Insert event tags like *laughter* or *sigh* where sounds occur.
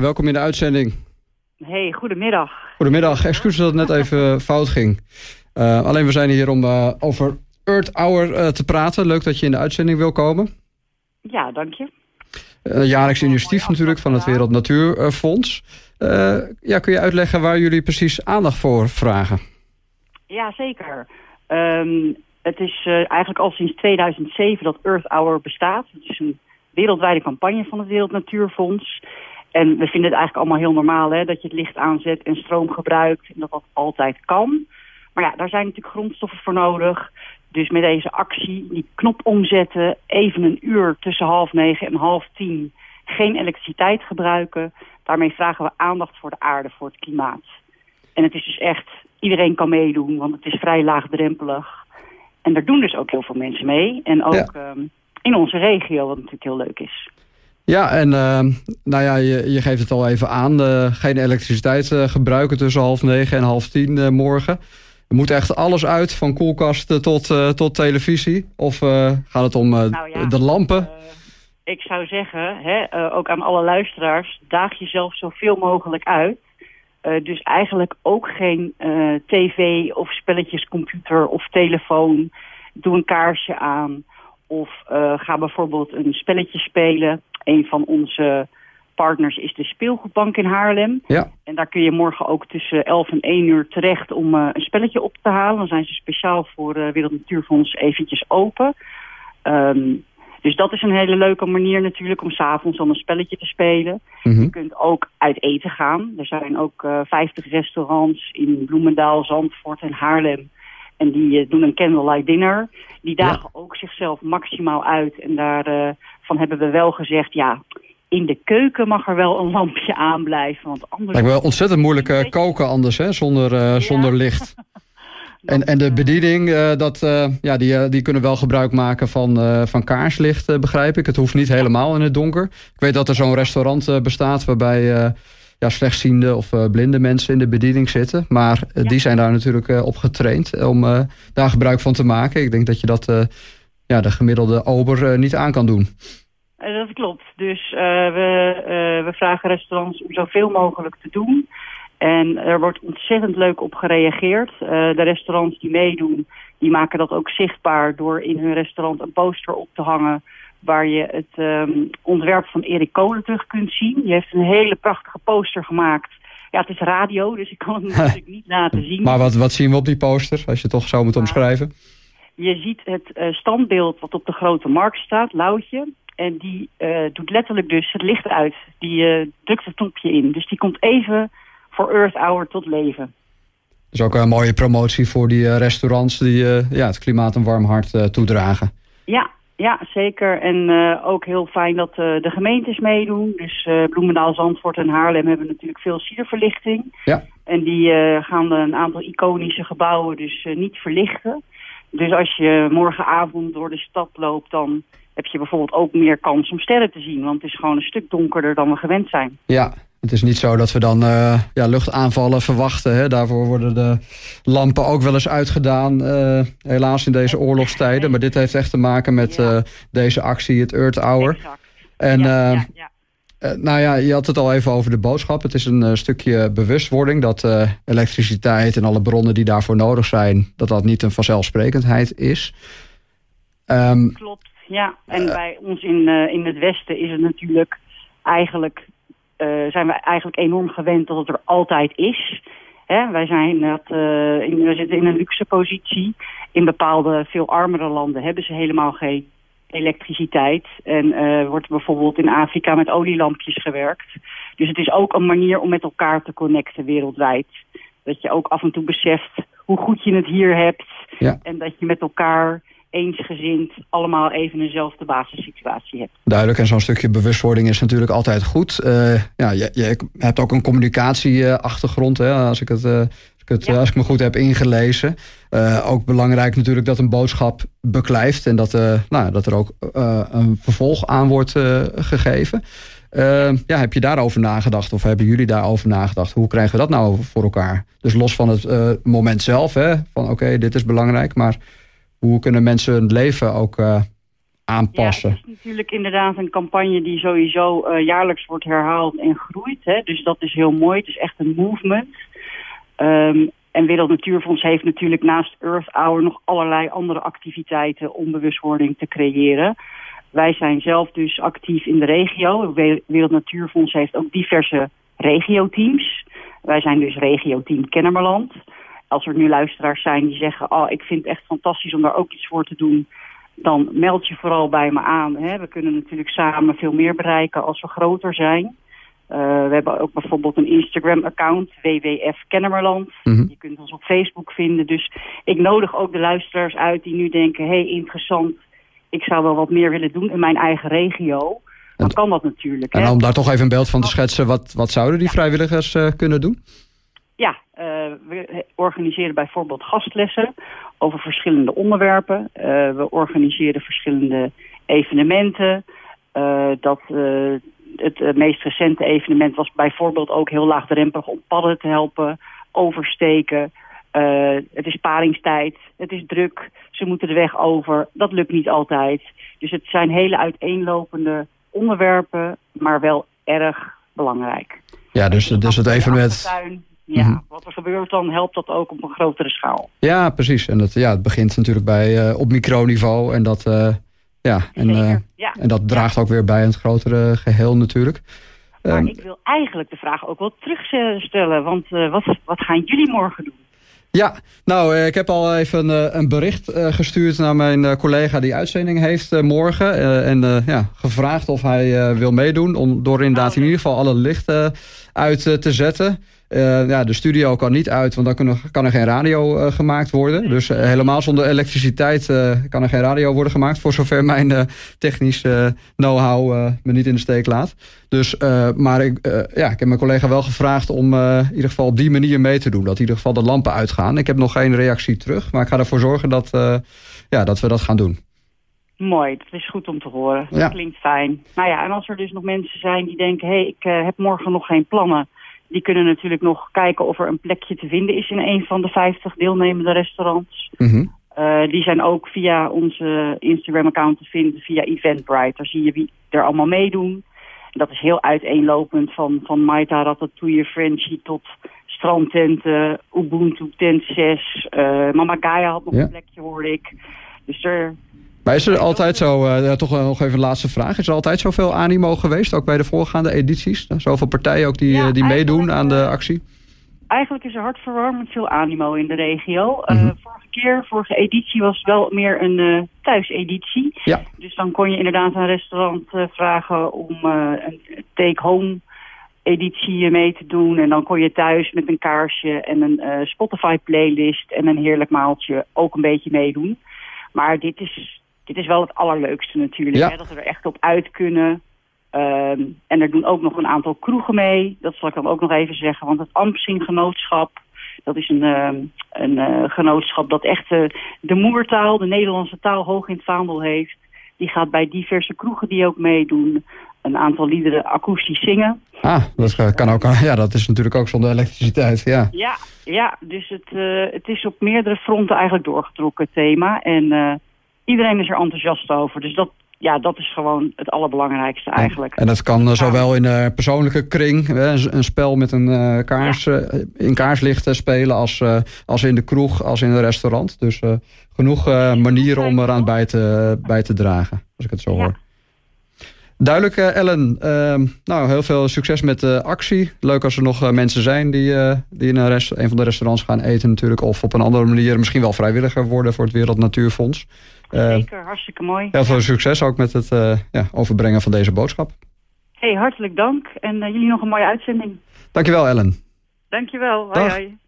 welkom in de uitzending. Hey, goedemiddag. Goedemiddag, excuses dat het net *laughs* even fout ging. Uh, alleen we zijn hier om uh, over Earth Hour uh, te praten. Leuk dat je in de uitzending wil komen. Ja, dank je. jaarlijks initiatief natuurlijk van het Wereld Natuurfonds. ja, kun je uitleggen waar jullie precies aandacht voor vragen? Ja, zeker. Um, het is eigenlijk al sinds 2007 dat Earth Hour bestaat. Het is een wereldwijde campagne van het Wereld Natuurfonds. En we vinden het eigenlijk allemaal heel normaal hè, dat je het licht aanzet en stroom gebruikt. En dat dat altijd kan. Maar ja, daar zijn natuurlijk grondstoffen voor nodig. Dus met deze actie, die knop omzetten, even een uur tussen half negen en half tien geen elektriciteit gebruiken. Daarmee vragen we aandacht voor de aarde, voor het klimaat. En het is dus echt, iedereen kan meedoen, want het is vrij laagdrempelig. En daar doen dus ook heel veel mensen mee. En ook ehm, in onze regio, wat natuurlijk heel leuk is. Ja, en uh, nou ja, je, je, geeft het al even aan. Uh, geen elektriciteit uh, gebruiken tussen half negen en half tien uh, morgen. Er moet echt alles uit, van koelkasten tot, tot televisie? Of gaat het om nou ja, de lampen? ik zou zeggen, hè, ook aan alle luisteraars... daag jezelf zoveel mogelijk uit. dus eigenlijk ook geen tv of spelletjescomputer of telefoon. Doe een kaarsje aan... Of uh, ga bijvoorbeeld een spelletje spelen. Een van onze partners is de Speelgoedbank in Haarlem. Ja. En daar kun je morgen ook tussen 11 en 1 uur terecht om uh, een spelletje op te halen. Dan zijn ze speciaal voor uh, Wereld Natuurfonds eventjes open. Um, dus dat is een hele leuke manier natuurlijk om s'avonds dan een spelletje te spelen. Mm -hmm. Je kunt ook uit eten gaan. Er zijn ook uh, 50 restaurants in Bloemendaal, Zandvoort en Haarlem en die uh, doen een candlelight dinner. Die dagen ja. ook zichzelf maximaal uit. En daarvan uh, hebben we wel gezegd, ja, in de keuken mag er wel een lampje aanblijven. Want anders... Lijkt wel ontzettend moeilijk uh, koken anders, hè, zonder, ja. zonder licht. *laughs* en, en de bediening, dat, ja, die, die kunnen wel gebruik maken van, van kaarslicht, begrijp ik. Het hoeft niet helemaal in het donker. Ik weet dat er zo'n restaurant bestaat waarbij ja, slechtziende of uh, blinde mensen in de bediening zitten. Maar ja. die zijn daar natuurlijk uh, op getraind om daar gebruik van te maken. Ik denk dat je dat ja, de gemiddelde ober niet aan kan doen. Dat klopt. Dus we, we vragen restaurants om zoveel mogelijk te doen. En er wordt ontzettend leuk op gereageerd. de restaurants die meedoen, die maken dat ook zichtbaar... door in hun restaurant een poster op te hangen waar je het um, ontwerp van Erik Kolen terug kunt zien. Die heeft een hele prachtige poster gemaakt. Ja, het is radio, dus ik kan het *laughs* natuurlijk niet laten zien. Maar wat, wat zien we op die poster, als je het toch zou moeten omschrijven? Je ziet het uh, standbeeld wat op de grote markt staat, Loutje. En die uh, doet letterlijk dus het licht uit. Die uh, drukt het knopje in. Dus die komt even voor Earth Hour tot leven. Dus ook een mooie promotie voor die restaurants die ja, het klimaat een warm hart toedragen. Ja, ja, zeker. En uh, ook heel fijn dat uh, de gemeentes meedoen. Dus uh, Bloemendaal, Zandvoort en Haarlem hebben natuurlijk veel sierverlichting. Ja. En die gaan een aantal iconische gebouwen dus niet verlichten. Dus als je morgenavond door de stad loopt, dan heb je bijvoorbeeld ook meer kans om sterren te zien. Want het is gewoon een stuk donkerder dan we gewend zijn. Ja, het is niet zo dat we dan uh, ja, luchtaanvallen verwachten. Hè? Daarvoor worden de lampen ook wel eens uitgedaan. Uh, helaas in deze oorlogstijden. Maar dit heeft echt te maken met ja. uh, deze actie, het Earth Hour. Exact. En ja, nou ja, je had het al even over de boodschap. Het is een stukje bewustwording dat elektriciteit en alle bronnen die daarvoor nodig zijn... dat dat niet een vanzelfsprekendheid is. Um, Klopt, ja. En bij ons in, in het Westen is het natuurlijk eigenlijk zijn we eigenlijk enorm gewend dat het er altijd is. Hè, wij, zijn dat, uh, in, we zitten in een luxe positie. In bepaalde veel armere landen hebben ze helemaal geen elektriciteit. En uh, wordt bijvoorbeeld in Afrika met olielampjes gewerkt. Dus het is ook een manier om met elkaar te connecten wereldwijd. Dat je ook af en toe beseft hoe goed je het hier hebt. Ja. En dat je met elkaar eensgezind allemaal even eenzelfde basissituatie hebt. Duidelijk, en zo'n stukje bewustwording is natuurlijk altijd goed. Uh, ja, je, je, hebt ook een communicatieachtergrond, hè, als, ik het, uh, als, ik het, ja. als ik me goed heb ingelezen. Uh, ook belangrijk natuurlijk dat een boodschap beklijft... en dat, nou, dat er ook een vervolg aan wordt gegeven. ja, heb je daarover nagedacht of hebben jullie daarover nagedacht? Hoe krijgen we dat nou voor elkaar? Dus los van het moment zelf, hè, van oké, okay, dit is belangrijk... maar hoe kunnen mensen hun leven ook uh, aanpassen. Ja, het is natuurlijk inderdaad een campagne die sowieso jaarlijks wordt herhaald en groeit. Hè? Dus dat is heel mooi. Het is echt een movement. Um, en Wereld Natuurfonds heeft natuurlijk naast Earth Hour nog allerlei andere activiteiten om bewustwording te creëren. Wij zijn zelf dus actief in de regio. Wereld Natuurfonds heeft ook diverse regioteams. Wij zijn dus regioteam Kennemerland. Als er nu luisteraars zijn die zeggen... oh, ik vind het echt fantastisch om daar ook iets voor te doen... dan meld je vooral bij me aan. Hè. We kunnen natuurlijk samen veel meer bereiken als we groter zijn. Uh, we hebben ook bijvoorbeeld een Instagram-account, WWF Kennemerland. Mhm. Je kunt ons op Facebook vinden. Dus ik nodig ook de luisteraars uit die nu denken... hé, hey, interessant, ik zou wel wat meer willen doen in mijn eigen regio. Dan kan dat natuurlijk. En om daar toch even een beeld van te schetsen... wat, wat zouden die vrijwilligers uh, kunnen doen? Ja, uh, we organiseren bijvoorbeeld gastlessen over verschillende onderwerpen. we organiseren verschillende evenementen... dat het meest recente evenement was bijvoorbeeld ook heel laagdrempelig om padden te helpen oversteken. Het is paringstijd, het is druk, ze moeten de weg over. Dat lukt niet altijd. Dus het zijn hele uiteenlopende onderwerpen, maar wel erg belangrijk. Ja, dus, dus het evenement... Ja, mm -hmm. wat er gebeurt dan helpt dat ook op een grotere schaal. Ja, precies. En dat, ja, het begint natuurlijk bij, uh, op microniveau en dat... Uh, ja, en, uh, ja. en dat draagt ook weer bij het grotere geheel natuurlijk. Maar um, ik wil eigenlijk de vraag ook wel terugstellen. Want wat, wat gaan jullie morgen doen? Ja, nou, ik heb al even uh, een bericht gestuurd naar mijn collega die uitzending heeft morgen. en ja, gevraagd of hij wil meedoen. Om, door inderdaad oh, in ieder geval alle lichten uit te zetten. Uh, ja, de studio kan niet uit, want dan kan er, kan er geen radio uh, gemaakt worden. Dus uh, helemaal zonder elektriciteit kan er geen radio worden gemaakt. Voor zover mijn technische know-how me niet in de steek laat. Dus, maar ik, ja, ik heb mijn collega wel gevraagd om in ieder geval op die manier mee te doen. Dat in ieder geval de lampen uitgaan. Ik heb nog geen reactie terug, maar ik ga ervoor zorgen dat, ja, dat we dat gaan doen. Mooi, dat is goed om te horen. Dat klinkt fijn. Nou ja, en als er dus nog mensen zijn die denken... hé, hey, ik heb morgen nog geen plannen die kunnen natuurlijk nog kijken of er een plekje te vinden is in een van de 50 deelnemende restaurants. Mhm. Uh, die zijn ook via onze Instagram-account te vinden, via Eventbrite. Daar zie je wie er allemaal meedoen. En dat is heel uiteenlopend van, van Maita Ratatouille Frenchy tot strandtenten, Ubuntu tent 6. Uh, Mama Gaia had nog een plekje, hoorde ik. Dus er, maar is er altijd zo, uh, toch nog even een laatste vraag. Is er altijd zoveel animo geweest, ook bij de voorgaande edities? Zoveel partijen ook die, ja, die meedoen aan de actie? Eigenlijk is er hartverwarmend veel animo in de regio. Mm -hmm. uh, vorige keer, vorige editie was wel meer een uh, thuiseditie. Ja. Dus dan kon je inderdaad een restaurant vragen om een take-home editie mee te doen. En dan kon je thuis met een kaarsje en een Spotify playlist en een heerlijk maaltje ook een beetje meedoen. Maar dit is dit is wel het allerleukste natuurlijk. Hè, dat we er echt op uit kunnen. Um, en er doen ook nog een aantal kroegen mee. Dat zal ik dan ook nog even zeggen. Want het Ampsing Genootschap... dat is een, uh, een uh, genootschap dat echt uh, de moertaal... de Nederlandse taal hoog in het vaandel heeft. Die gaat bij diverse kroegen die ook meedoen... een aantal liederen akoestisch zingen. Ah, dat kan ook. *laughs* Ja, dat is natuurlijk ook zonder elektriciteit, ja. Ja, ja dus het, het is op meerdere fronten eigenlijk doorgetrokken thema. En iedereen is er enthousiast over. Dus dat, ja, dat is gewoon het allerbelangrijkste eigenlijk. En dat kan zowel in een persoonlijke kring, een spel met een uh, kaars, ja. in kaarslicht spelen, als, als in de kroeg, als in een restaurant. Dus genoeg manieren om eraan bij te, bij te dragen, als ik het zo hoor. Duidelijk, Ellen. Ehm, nou, heel veel succes met de actie. Leuk als er nog mensen zijn die, die in een, rest, een van de restaurants gaan eten natuurlijk. Of op een andere manier misschien wel vrijwilliger worden voor het Wereld Natuurfonds. Eh, Zeker, hartstikke mooi. Heel veel succes ook met het ja, overbrengen van deze boodschap. Hey, hartelijk dank en jullie nog een mooie uitzending. Dankjewel Ellen. Dankjewel, hoi hoi.